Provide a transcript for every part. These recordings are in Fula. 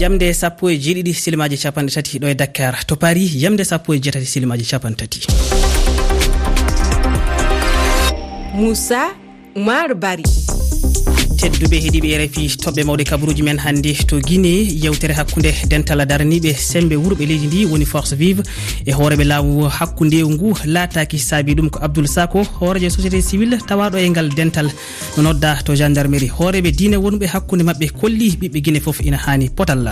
yamde sappo e jeeɗiɗi silimaji capanɗe tati ɗo e dakar. To paris yamde sappo e jeetati silimaji capanɗe tati. Moussa oumar bari. tedduɓe heeɗiɓe rfi toɓɓe mawɗe kabaruji men hannde. To guine yewtere hakkude dental daraniɓe sembe wuurɓe leydi ndi woni force vive. E hooreɓe laamu hakkude ngu laataki saabi ɗum ko abdoul sako hoorejo société civil tawaɗo e ngal dental. No nodda to gendarmerie hooreɓe diine wonɓe hakkude mabɓe kolli ɓiɓɓe guine foof ina hani potal.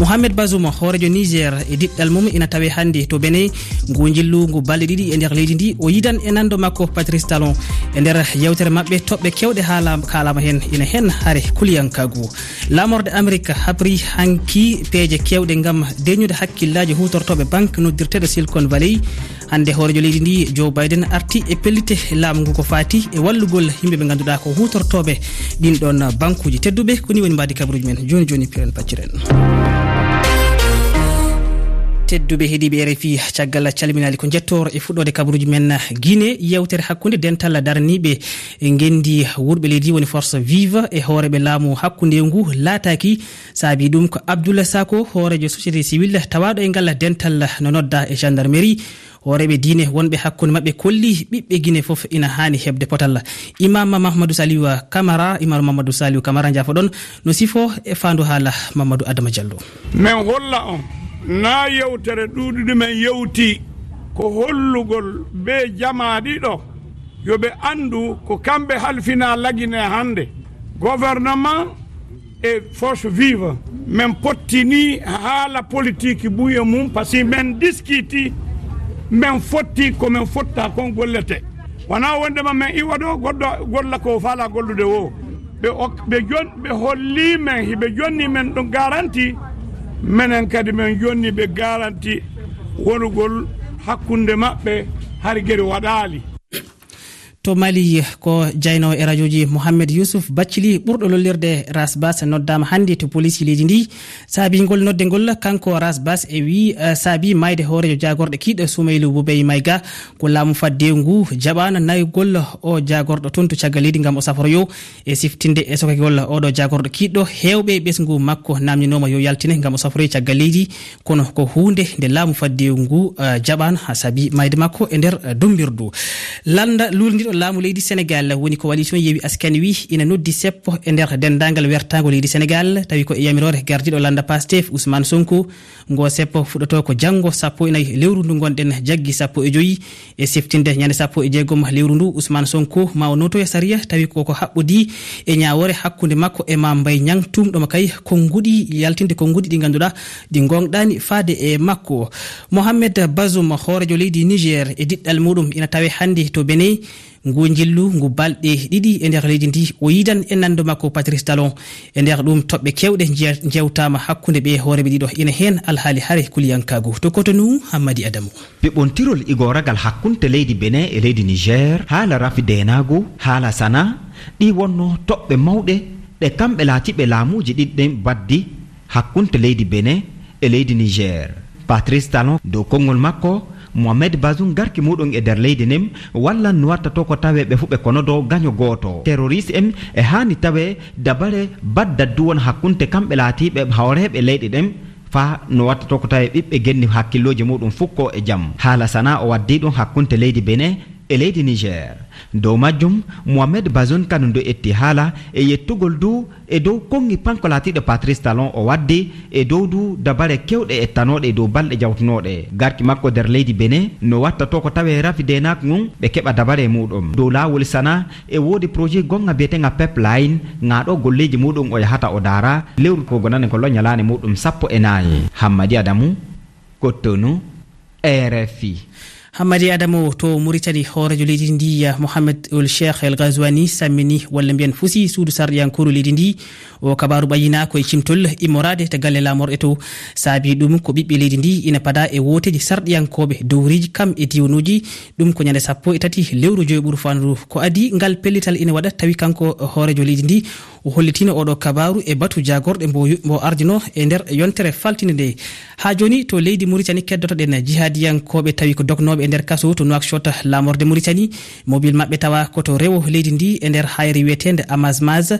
Mouhamed basouma hoorejo niger e diɗɗal mum ina tawe hannde. To bene ngu jillungu balɗe ɗiɗi e nder leydi ndi o yidan e nando makko patrice talon. E nder yewtere mabɓe toɓɓe kewɗe haala kalama hen ina hen haare kuliyankagu lamorde amérique habri hanki peeje kewɗe gam deñude hakkillaji hutortoɓe banque noddirteɗo silicon valley. Hande hoorejo leydi ndi joe biden arti e pellite laamu ngu ko fati e wallugol yimɓe ɓe ganduɗa ko hutortoɓe. Ɗin ɗon banque uji tedduɓe koni woni mbadi kabaruji men. Joni joni piren pacciren tedduɓe heeɗiɓe rfi caggal calminali ko jettoro e fuɗɗode kabaruji men guine yewtere hakkude dental daraniɓe gendi wurɓe leydi woni force vive e hooreɓe laamu hakkude ngu laataki. Saabi ɗum ko abdoullah sako hoorejo société civil tawaɗo e ngal dental no nodda e gendarmerie. Hooreɓe diine wonɓe hakkude maɓɓe kolli ɓiɓɓe guine foof ina hani hebde potal. Imama mahamadou saliw camara imamu mamadou saliw camara jafoɗon no sifo e fandu haala mamadou adama diallo. Min holla on. na yewtere ɗuɗuɗumen yewti ko hollugol be jamaɗiɗo yoɓe andu ko kamɓe halfina lagine hannde. Gouvernement e force vive min pottini haala politique ɓuye mum par ce que min diskiti min fotti komin fotta kon gollete. Wona wondema min iwa ɗo goɗɗo golla ko faala gollude o ɓe ɓe holli men ɓe jonni men ɗum garanti minen kadi min jonni ɓe garanti wonugol hakkunde maɓɓe har gueɗe waɗali to mali ko jaynowo e radio ji mouhamed yousuf baccili ɓurɗo lollirde rasbas noddama hannde to police leydi ndi. Saabingol nodde ngol kanko rasbas e wi uh, saabi mayde hoorejo jagorɗo kiiɗo soumaylou boubey mayga ko laamu fadde ngu jaɓano nayigol o jagorɗo toon to caggal leydi gam o saforoyo e siftinde e sokagol oɗo jagorɗo kiiɗɗo hewɓe ɓesgu makko namninoma yo yaltine gam o saforoyo caggal leydi kono ko hunde nde laamu fadde ngu eh, uh, jaɓano ha saabi mayde makko e nder eh, dumbirdu. Landa luldiɗo laamu leydi sénégal. Woni ko coalition yeewi askani wi ina noddi seppo e nder dendagal wertago leydi sénégal. Tawi ko e yamirore gardiɗo landa pastef ousmane sonko. Ngo seppo fuɗoto ko janggo sappo e nayi lewru ndu gonɗen jaggi sappo e joyyi e siftinde ñande sappo e jeegom lewru ndu ousmane sonko ma o noto e saria tawi koko haɓɓodi e ñawore hakkude makko e ma mbay ñang tumɗoma kay konnguɗi yaltinde konnguɗi ɗi ganduɗa ɗi gonɗani faade e makko. Mohammed basum hoorejo leydi niger e diɗɗal muɗum ina tawe hannde to beney ngu jillu ngu balɗe ɗiɗi e nder leydi ndi. O yidan e nando makko patrice talon. E nder ɗum toɓɓe kewɗe jewtama hakkude ɓe hooreɓe ɗiɗo ina hen alhaali haare kuliyankagu to kotonu hammadi adamu. Ɓeɓontirol igoragal hakkunte leydi benin e leydi niger. Haala rafi denago haala sana. Ɗi wonno toɓɓe mawɗe. Ɗe kamɓe laatiɓe laamuji ɗiɗɗen baddi hakkunte leydi benin e leydi niger. Patrice talon dow konngol makko mohamed basum garki muɗum e nder leydi nden walla no watta to ko tawe ɓe fuu ɓe konodo gaño gooto. Terroriste en e hani tawe dabare baddaddu won hakkunte kamɓe laatiɓe hawreɓe leyɗe ɗen fa no watta to ko tawe ɓiɓɓe genni hakkilloji muɗum fukko e jaam haala sana o waddi ɗum hakkunte leydi bene e leydi niger. dow majjum mohamed bazon kanundo etti haala e yettugol du e dow konŋi panko laatiɗo patrice talon o waddi e dow du dabare kewɗe ettanoɗe e dow balɗe jawtunoɗe. Garki makko nder leydi bene no watta to ko tawe rafi denak ngun ɓe keɓa dabare e muɗum. Dow lawol sana e woodi projet gonga biyetenga pepline gaɗo golleji muɗum o yahata o dara lewru kogonane ko loñalani muɗum sappo e nayi hammadi adamu kottonu rfi hammadi adamo to maritani hoorejo leydi ndi mouhamed ol cheikh el gaswani sammini walla mbiyan fusi suudu sarɗiyankoru leydi ndi. O kabaru ɓayina koye cimtol immorade to galle lamorɗe to. Saabi ɗum ko ɓiɓɓe leydi ndi ina pada e woteji sarɗiyankoɓe. Dowriji kam e diwanuji ɗum ko ñande sappo e tati lewru joyi ɓuuri fandu ko adi ngal pellital ina waɗa tawi kanko hoorejo leydi ndi o hollitino oɗo kabaru e batu jagorɗe mbo ardino e nder yontere faltini nde. Ha joni to leydi mauritani keddotoɗen jihadiyankoɓe tawi ko dognoɓe e nder kaso to noakchot lamorde mauritani mobile mabɓe tawa koto rewo leydi ndi e nder hayre wiyetede amasmas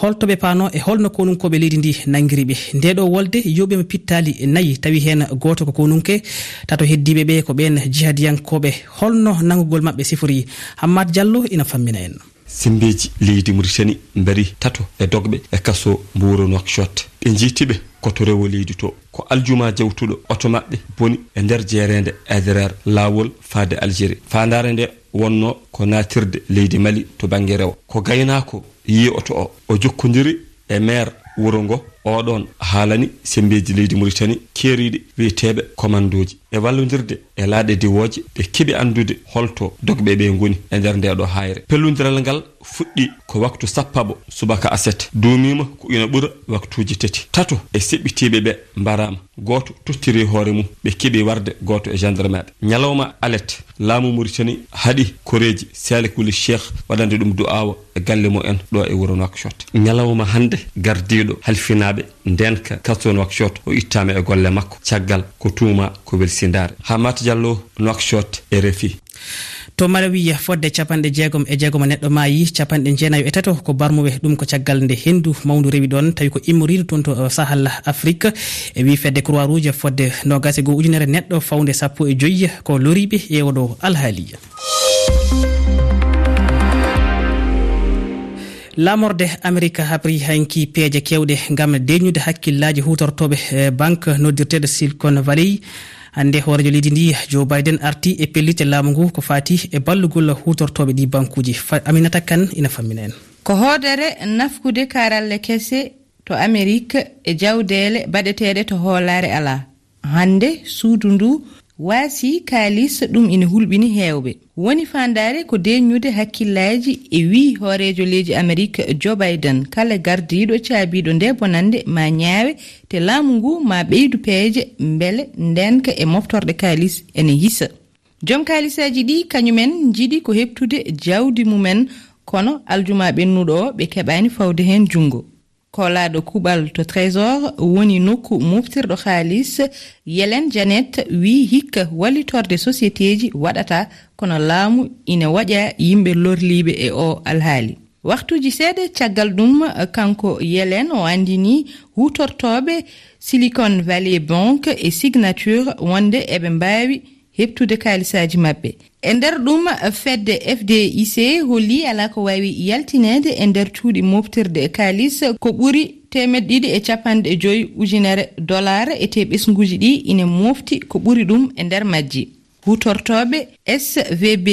holtoɓe pano e holno konunkoɓe leydi ndi nanguiriɓe ndeɗo wolde yoɓima pittali nayyi tawi hen goto ko konunke tato heddiɓe ɓe ko ɓen jihadiyankoɓe holno nangugol mabɓe sifori hammad diallo ina fammina en. sembeji leydi mauritani mbari tato e dogɓe e kaso mburo nokshot ɓe jiitiɓe koto rewo leydi to. Ko aljuma jawtuɗo oto maɓɓe boni e nder jeerede adrar lawol faade algérie. Fandare nde wonno ko natirde leydi mali to banggue rewo. Ko gaynako yi oto o o jokkodiri e maire wuro ngo oɗon haalani sembeji leydi mauritani keeriɗe wiyeteɓe commandoji e wallodirde e laaɗe diwoje ɓe keeɓi andude holto dogɓe ɓe goni e nder ndeɗo hayre pellodiral ngal fuɗɗi ko waktu sappaɓo subaka aset. Duumima ko ina ɓura waktuji tati. Tato e seɓɓitiɓe ɓe mbarama goto tottiri e hoore mum ɓe keeɓi warde goto e gendarme ɓe ñalawma alet. Laamu mauritani haaɗi koreji salikuli cheikh waɗande ɗum du'awa e galle mo en. Ɗo e wuro nokshot ñalawma hande gardiɗo halfina sukaɓe ndenka kaso nowakshot o ittama e golle makko. Caggal ko tuuma ko welsidare hamata diallo nowakshot e refi to malawi fodde capanɗe jeegom e jeegom neɗɗo maayi capanɗe jeenayo e tato ko barmuɓe ɗum ko caggal nde henndu. Mawndu rewi ɗon tawi ko immoriɗo toon to sahal afrique. E wi fedde croix rouge fodde nogas e goo ujunere neɗɗo fawnde sappo e joyi ko loriɓe e oɗo alhaaliya lamorde amérique habri hanki peeje kewɗe gam deñude hakkillaji hutortoɓe e, banque noddirteɗo silicon valley. Hande hoorejo leydi ndi joe biden arti e pellite laamu ngu ko fati e ballugol hutortoɓe ɗi bankuji aminata kane ina fammina en. Ko hoodere nafkude karalle kese to amérique e jawdele baɗeteɗe to hoolare ala hande suudu ndu waasi kaalis ɗum ina hulɓini heewɓe woni fandare ko deññude hakkillaji e wi hoorejo leydi amérique joe biden. Kala gardiɗo caabiɗo nde bonande ma ñaawe te laamu ngu ma ɓeydu peeje beele ndenka e moftorde kaalis ene hisa joom kaalisaji ɗi kañumen jiɗi ko heɓtude jawdi mumen kono aljuma ɓennuɗo o ɓe keɓani fawde hen junngo. ko laaɗo kuɓal to trésor woni nokku moftirɗo haalis yelen janet wi hikka wallitorde société ji waɗata kono laamu ina waɗa yimɓe lorliɓe e o alhaali. Waktuji seeɗa caggal ɗum kanko yelen o andini hutortoɓe silicon valley banque e signature wonde eɓe mbawi heɓtude kaalisaji maɓɓe e nder ɗum fedde fdic holli ala ko wawi yaltinede e nder cuuɗi moftirde e kaalis ko ɓuri temed ɗiɗi e capanɗe joyi ujunere dollar e te ɓesguji ɗi ina mofti ko ɓuri ɗum e nder majji. Hutortoɓe svb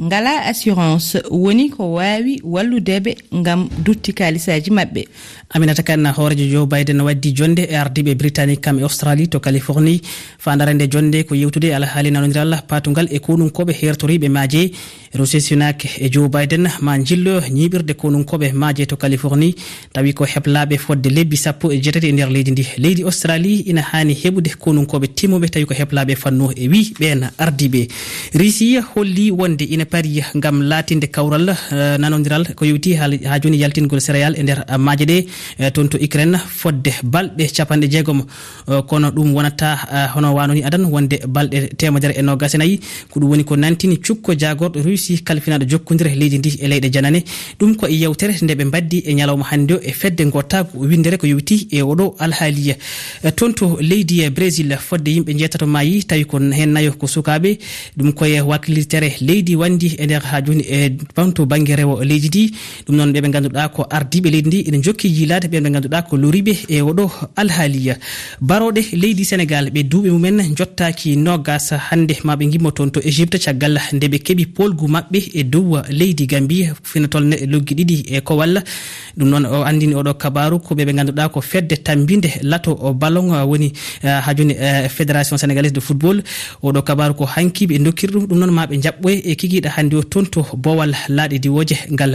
ngala assurance woni ko wawi walludeɓe gam dutti kalisaji mabɓe aminata kanna hoorejo joe biden waddi jonde e ardiɓe britannique kam e australie to californie. Fandare nde jonde ko yewtude alhaali nanodiral patugal e konunkoɓe hertoriɓe maaje. rosi sunak e joe biden ma jilloyo ñiɓirde konunkoɓe maje to californie. Tawi ko heblaɓe fodde lebbi sappo e jeetati e nder leydi ndi. Leydi australie ina hani heɓude konunkoɓe timmuɓe tawi ko heblaɓe fannu e wi ɓen ardiɓe russie holli wonde ina paari gam latinde kawral eh, uh, nanodiral ko yewti ha joni yaltingol céréal e nder uh, maje ɗe. Uh, toon to ukraine fodde balɗe capanɗe jeegom. Uh, kono ɗum wonata uh, hono wanoni adan wonde balɗe temedere e nogas e nayyi ko ɗum woni ko nantini cukko jagorɗo russie hirsi kalfinaɗo jokkodir e leydi ndi e leyɗe janane. Ɗum ko e yewtere nde ɓe mbaddi e ñalawma hannde o e fedde gottago windere ko yowiti e oɗo alhaaliya. E toon to leydi e brésil fodde yimɓe jeetato mayi tawi ko hen nayo ko sukaɓe ɗum koye wakkilitere leydi wandi e nder ha joni e banto banggue rewo leydi ndi. Ɗum noon ɓeɓe ganduɗa ko ardiɓe leydi ndi ene jokki yilade ɓen ɓe ganduɗa ko loriɓe e oɗo alhaaliya. Baroɗe leydi sénégal ɓe duuɓe mumen jottaki nogas hande maɓe gimmo toon to égypte caggal nde ɓe keeɓi polgum maɓɓe e dow leydi gambi finatol neɗɗe loggi ɗiɗi e kowalla ɗum noon o andini oɗo kabaru ko ɓeɓe ganduɗa ko fedde tambinde lato ballon woni ha joni fédération sénégalaise de football. Oɗo kabaru ko hankiɓe dokkiri ɗum ɗum noon maɓe jaɓɓoye e kikiɗa hannde o toon to bowal laaɗi diwoje ngal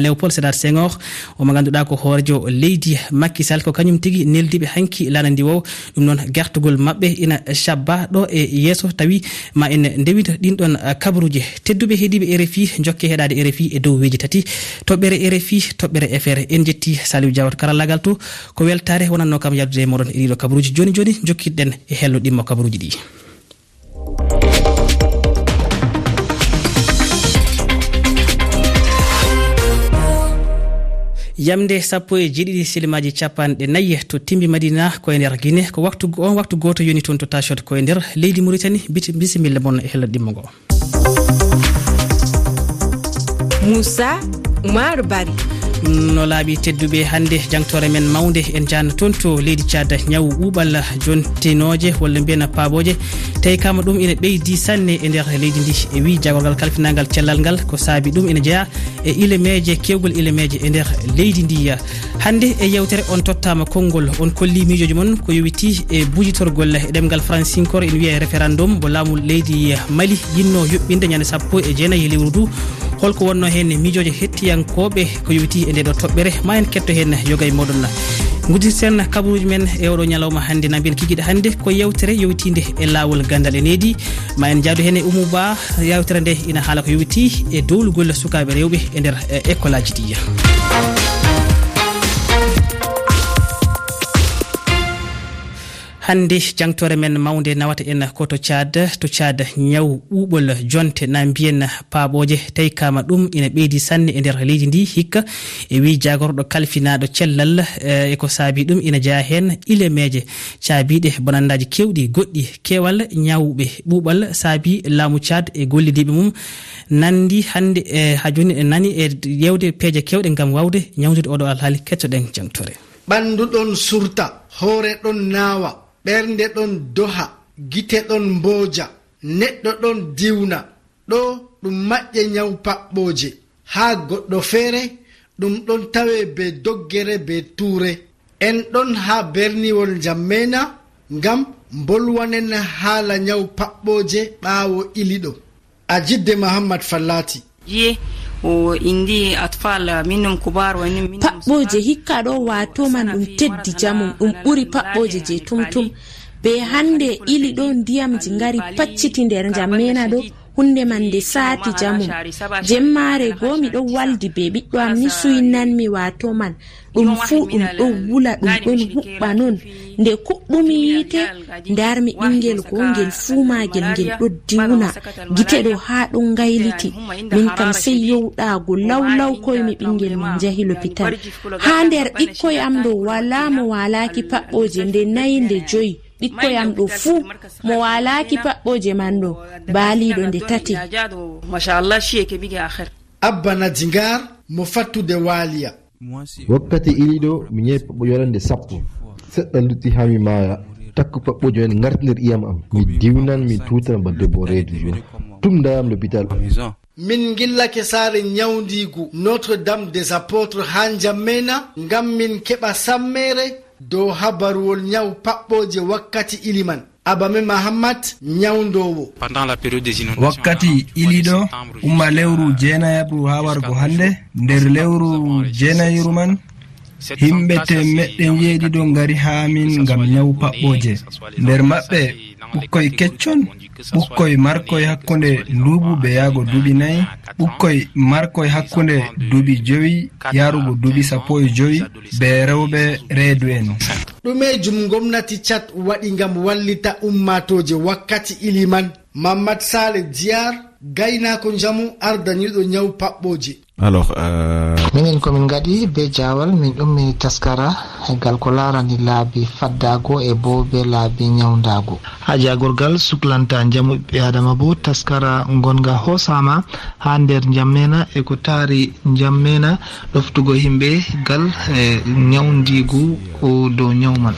léopold sédar senghor. Omo ganduɗa ko hoorejo leydi makkisal ko kañum tigui neldiɓe hanki lana ndi wow ɗum noon gartugol maɓɓe ina cabba ɗo e yesso tawi ma en ndewida ɗin ɗon kabaruji tedduɓe keediɓe rfi jokke heɗade rfi e dow weji tati. Toɓɓere rfi toɓɓere fr en jetti saliou diawat karallagal to. Ko weltare wonanno kam yaldude e moɗon e ɗiɗo kabaruji joni joni jokkiɗen e hello ɗimmo kabaruji ɗi. Yamde sappo e jeeɗiɗi silimaji capanɗe nayyi to timbi madina koye nder guine ko waktu on waktu goto yoni toon to tachot koye nder leydi mauritani bisimilla moon e hello ɗimmo ngoo moussa oumar bari. No laaɓi tedduɓe hannde jangtore men mawde en jahna toon to leydi thiada ñaw ɓuuɓal jontinoje walla mbiyen paaboje tawi kama ɗum ene ɓeydi sanne e nder leydi ndi. E wi jagorgal kalfinagal cellal ngal ko saabi ɗum ene jeeya e ilemeje kewgol ilemeje e nder leydi ndi. Hannde e yewtere on tottama konngol on kolli miijoji moon ko yowiti e bujitorgol e ɗemgal francinkor ene wiye référendum mo laamu leydi mali yinno yuɓɓinde ñande sappo e jeenayi e lewru du holko wonno hen miijoji hettiyankoɓe ko yowiti e nde ɗo toɓɓere. Ma en ketto hen yoga e moɗon gudditen kabaruji men e oɗo ñalawma hannde nabil kiguiɗa hannde ko yewtere yowtide e lawol gandal e needi. Ma en jaadu hen e oumou ba yewtere nde ina haala ko yowiti e dowlugol sukaɓe rewɓe e nder e, école aji ɗiya hannde jangtore men mawde nawata en koto thiad to thiad ñaw ɓuuɓol jonte na mbiyen paaɓoje. Tawi kama ɗum ina ɓeydi sanne e nder leydi ndi hikka. E wi jagorɗo kalfinaɗo cellal e, e ko saabi ɗum ina jeeya hen ilemeje. Caabiɗe bonandaji kewɗi goɗɗi kewal ñawɓe ɓuuɓal saabi laamu thiad e gollidiɓe mum. Nandi hannde e ha joni e nani e yewde peeje kewɗe gam wawde ñawdude oɗo alhaali kettoɗen jangtore. Ɓandu ɗon surta hoore ɗon naawa. ɓernde ɗon doha gite ɗon mbooja neɗɗo ɗon diwna ɗo ɗum maƴƴe nyawu paɓɓooje. Haa goɗɗo feere ɗum ɗon tawe be doggere be tuure. En ɗon haa berniwol jammena ngam mbolwanen haala nyawu paɓɓooje ɓaawo iliɗo a jidde mahammad fallati je o indi atfal minnum kubar wanin paɓɓoje hikka ɗo watoman ɗum teddi jamum ɗum ɓuri paɓɓoje je tumtum. be hande ili ɗo ndiyamji ngari pacciti nder jam mena ɗo hunde man nde saati jamum. jemmare goo miɗo waldi be ɓiɗɗo am ni suynanmi wato man. Ɗum fuu ɗum ɗo wula ɗum ɗon huɓɓa non. nde kuɓɓumi yiite ndarmi ɓingel gongel fuu magel ngel ɗo diwna. Gite ɗo haa ɗum ngayliti. Min kam sey yowɗaago lawlaw koyemi ɓingel min jahi lopital. haa nder ɓikkoy am ɗo wala mo walaki paɓɓoje nde nayi nde joyi. Ɓikkoyam ɗo fuu mo walaki paɓɓoje man ɗo. Baaliɗo nde tati. abba nadingar mo fattude waaliya. Wakkati iliɗo mi yehi paɓɓo yorande sappo. seɗɗa lutti ha mi maaya takku paɓɓojo en gartinir iyam am mi diwnan mi tutan ba debbo reedu joni. Tum dayam l'hôpital min gillake saare nyawdigu notre dame des apôtres ha jammena ngam min keɓa sammere dow habaruwol nyawu paɓɓoje wakkati iliman abame mahammad nyawdowo wakkati iliɗo umma lewru jeenayabru ha wargo hannde nder lewru jeenayiru man himɓe temmeɗɗen yeeɗiɗo ngari haa min ngam nyawu paɓɓoje nder maɓɓe ɓukkoy keccon ɓukkoy markoy hakkunde nduuɓu ɓe yahgo duuɓi nayi ɓukkoy markoy hakkunde duuɓi joyi yarugo duuɓi sappo e joyi be rewɓe reedu en ɗumejum gomnati cat waɗi ngam wallita ummatoje wakkati iliman mammad sale diyar gaynako jamu ardaniɗo nyawu paɓɓoje alors euh, minen komin gaɗi be jawal min ɗummi taskara e gal ko larani laabi faddago e bo be laabi ñawdago ha jagorgal suklanta jamu ɓiɓɓe adama bo taskara gonga hosama ha nder jammena e ko taari jammena ɗoftugo himɓe gal e ñawdigu ko dow ñawman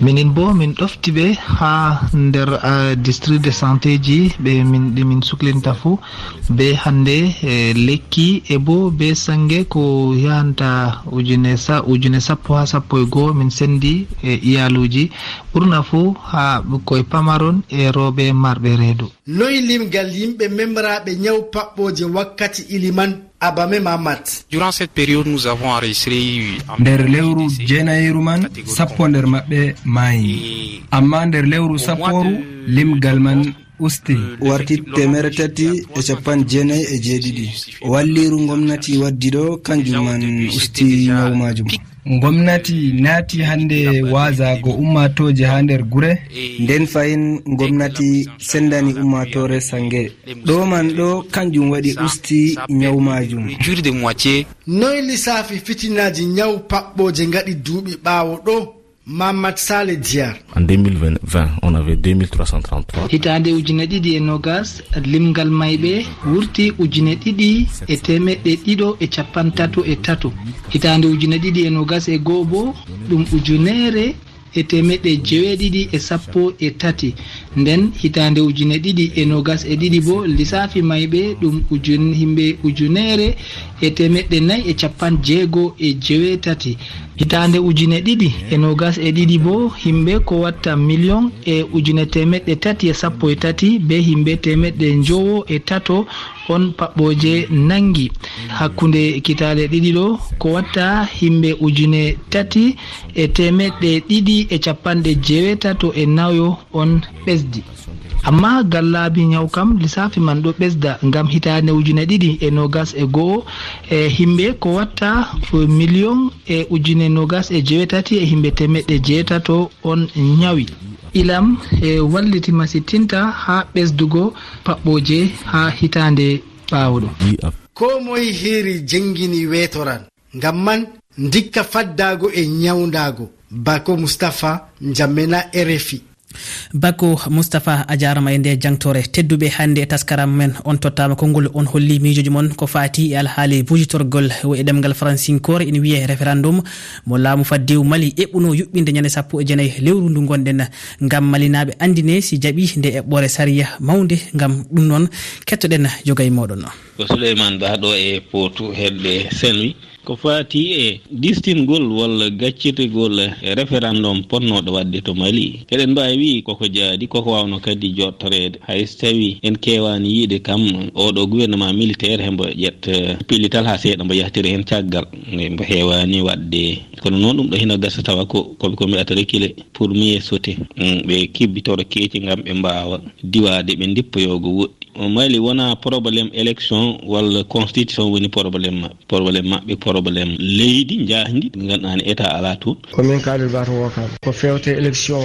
minin bo min ɗofti ɓe ha nder uh, district de santé ji ɓe min ɗi min suklinta fuu be hande e lekki e bo be sangue ko yahanta ujune sa ujune sappo ha sappo e goho min sendi e iyaluji. Ɓurna fuu ha ɓukkoye pamaron e rooɓe marɓe reedu. Noy limgal yimɓe memraɓe ñaw paɓɓoje wakkati iliman abame mamat nder lewru jeenayiru man sappo nder maɓɓe maayi. Amma nder lewru sapporu limgal man usti. warti temere tati e capan jeenayi e jeeɗiɗi. walliru gomnati waddi ɗo kanjum man usti ñaw majum gomnati naati hannde wasago ummatoje ha nder gure? Nden fayin gomnati sendani ummatore sange ɗo man ɗo kanjum waɗi usti nyawu majum noy lissafi fitinaji ñaw paɓɓoje gaɗi duuɓi ɓaawo ɗo? mamad sale diar en 2020 on avait 2333 hitande ujune ɗiɗi e nogas limgal mayɓe wurti ujune ɗiɗi e temeɗɗe ɗiɗo e capan tatu e tatu. Hitande ujune ɗiɗi e nogas e goo bo ɗum ujunere e temeɗɗe jeweɗiɗi e sappo e tati. Nden hitande ujune ɗiɗi e nogas e ɗiɗi bo lissafi mayɓe ɗum ujun himɓe ujunere e temeɗɗe nayyi e capan jeego e jeweetati hitande ujune ɗiɗi e nogas e ɗiɗi bo himɓe ko watta million e ujune temeɗɗe tati e sappo e tati be himɓe temeɗɗe jowo e tato on paɓɓoje nangi. Hakkude kitale ɗiɗi ɗo ko watta himɓe ujune tati e temeɗɗe ɗiɗi e capanɗe jewetato e nayo on ɓesdi. amma gallabi ñaw kam lissafi man ɗo ɓesda ngam hitande ujune ɗiɗi e nogas e goho e himɓe ko watta e million e ujune nogas e jewetati e himɓe temeɗɗe jeetato on ñawi ilam e walliti masitinta ha ɓesdugo paɓɓoje ha hitande ɓawoɗo ko moye heeri jengini wetoran ngam man dikka faddago e ñawdago bako moustapha jammena rfi bakko moustapha a jarama e nde jangtore tedduɓe hannde e taskaram men on tottama konngol on holli miijoji moon ko fati e alhaali bujitorgol e ɗemgal francinkore ene wiye référendum. Mo laamu faddew mali eɓɓuno yuɓɓinde ñande sappo e jeenayyi lewru ndu gonɗen gam malinaɓe andine si jaaɓi nde eɓɓore saria mawde gam ɗum noon kettoɗen jogay moɗon ko souleymane ba ɗo e potou hedde senwi ko fati e distingol walla gaccirtegol référendum ponnoɗo wadde to mali. Eɗen mbawi wi koko jaadi koko wawno kadi jottorede hayso tawi en kewani yiide kam oɗo gouvernement militaire hembo ƴetta pilital ha seeɗa mbo yahtiri hen caggal. Mbo hewani wadde. Kono noon ɗum ɗo hina gasa tawa ko koɓe ko mbiyata rekile pour mieux sauté mm, ɓe kibbitoro keeci gam ɓe mbawa diwade ɓe dippoyogo woɗɗi. Mali wona probléme élection walla constitution woni probléme maɓɓe probléme maɓɓe probléme leydi jahdi ndi ngannduɗaa ne état ala toon. Komin kaalel baato wokam ko fewte élection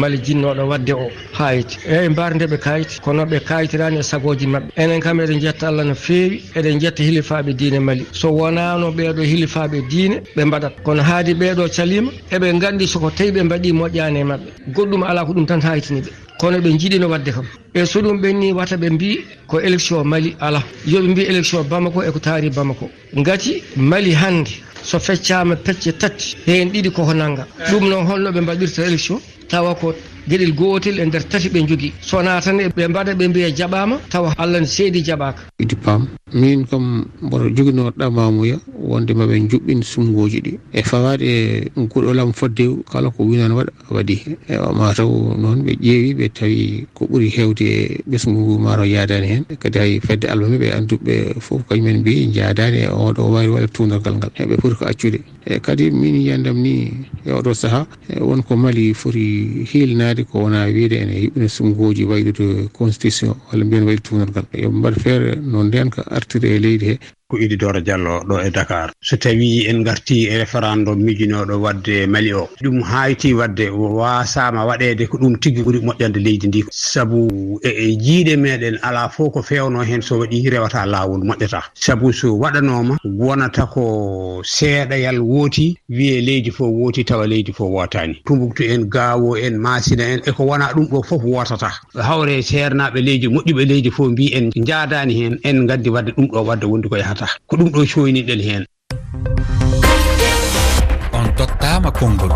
mali jinnoɗo wadde o hayit eyyi mbaarnde ɓe kayiti kono ɓe kayitirani e sagoji mabɓe enen kam eɗen jetta allah no fewi eɗen jetta hilifaɓe diine mali. So wonano ɓeɗo hilifaɓe diine ɓe mbaɗat. Kono haadi ɓeɗo calima eɓe gandi soko tawi ɓe mbaɗi moƴƴani e mabɓe goɗɗum ala ko ɗum tan haytiniɓe kono ɓe jiiɗino wadde kam. E so ɗum ɓenni wata ɓe mbi ko élection mali ala. Yoɓe mbi élection bamako eko taari bamako. Gati mali hande so feccama pecce tati hen ɗiɗi koko nanga ɗum noon holno ɓe mbaɗirta élection tawa ko gueɗel gotel e nder tati ɓe jogui sona tan ɓe mbaɗa ɓe mbiya jaɓama tawa allah ne seedi jaɓaka idi pam min kam mboɗo joguino ɗamamuya wonde maɓe juɓɓin sumgoji ɗi. E fawade guɗolam fodde kala ko winan waɗa waɗi. Hen mataw noon ɓe ƴeewi ɓe tawi ko ɓuuri hewde e ɓesgu maro yadani hen. Kadi hay fedde almami ɓe anduɓe foof kañumen mbi jadani e oɗo wari waɗa tunalgal ngal. Eɓe pooti ko accude. E kadi min yiyandam ni e oɗo saaha e wonko mali foti hilnade ko wona wiide ene yuɓɓina sumgoji waylude constitution walla mbiyen waylu tunalgal yoɓe mbaɗa feere no ndenka artiri e leydi he. ko ididoro diallo ɗo e dakar. So tawi en garti e référendum mijinoɗo wadde e mali o ɗum hayti wadde wasama waɗede ko ɗum tigui ɓuuri moƴƴande leydi ndi. Saabu e, e jiiɗe meɗen ala fo ko fewno hen so waɗi rewata lawol moƴƴata. Saabu so waɗanoma wonata ko seeɗayal wooti wiye leydi fo wooti tawa leydi fo wotani tumbuktu en gawo en masina en eko wona ɗum ɗo foof wotata hawre ceernaɓe leydi moƴƴuɓe leydi fo mbi en jaadani hen en gandi wadde ɗum ɗo wadde wondi ko yahata. yaltata ko ɗum ɗo coyniɗen heen on tottama konngol.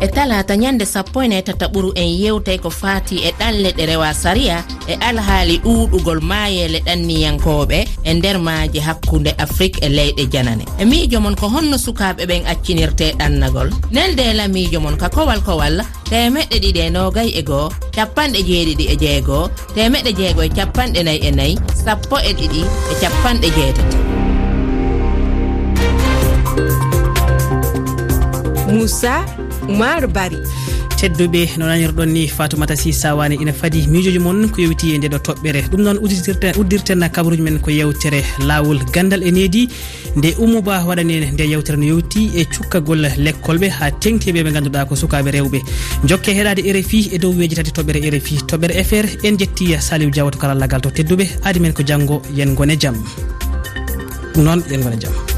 E talata ñande sappo e nayi tataɓuru en yewtay ko fati e ɗalle ɗe rewa sariya e alhaali ɗuɗugol maayele ɗanniyankoɓe e nder maaji hakkunde afrique e leyɗe janane. E miijo mon ko honno sukaɓe ɓen accinirte ɗannagol. Nelde e lamiijo mon ka kowal kowal temeɗɗe ɗiɗi e nogay e goo capanɗe jeeɗiɗi e jeegoo temeɗɗe jeego e capanɗe nayi e nayi sappo e ɗiɗi e capanɗe jeetati. moussa oumar bari. Tedduɓe no nanirɗon ni fatoumata sy sawani ina fadi miijoji moon ko yewti e nde ɗo toɓɓere. Ɗum noon uddirten kabaruji men ko yewtere. Lawol gandal e needi nde ummuba waɗani nde yewtere no yewti e cukkagol lekkolɓe. Ha tengtiɓe ɓe ganduɗa ko sukaɓe rewɓe. Jokke heɗade rfi e dow weji tati toɓɓere rfi toɓɓere fr en jetti saliw diawa to karallagal to tedduɓe. Adi men ko janggo yen gone jaam ɗum noon yen gone jaam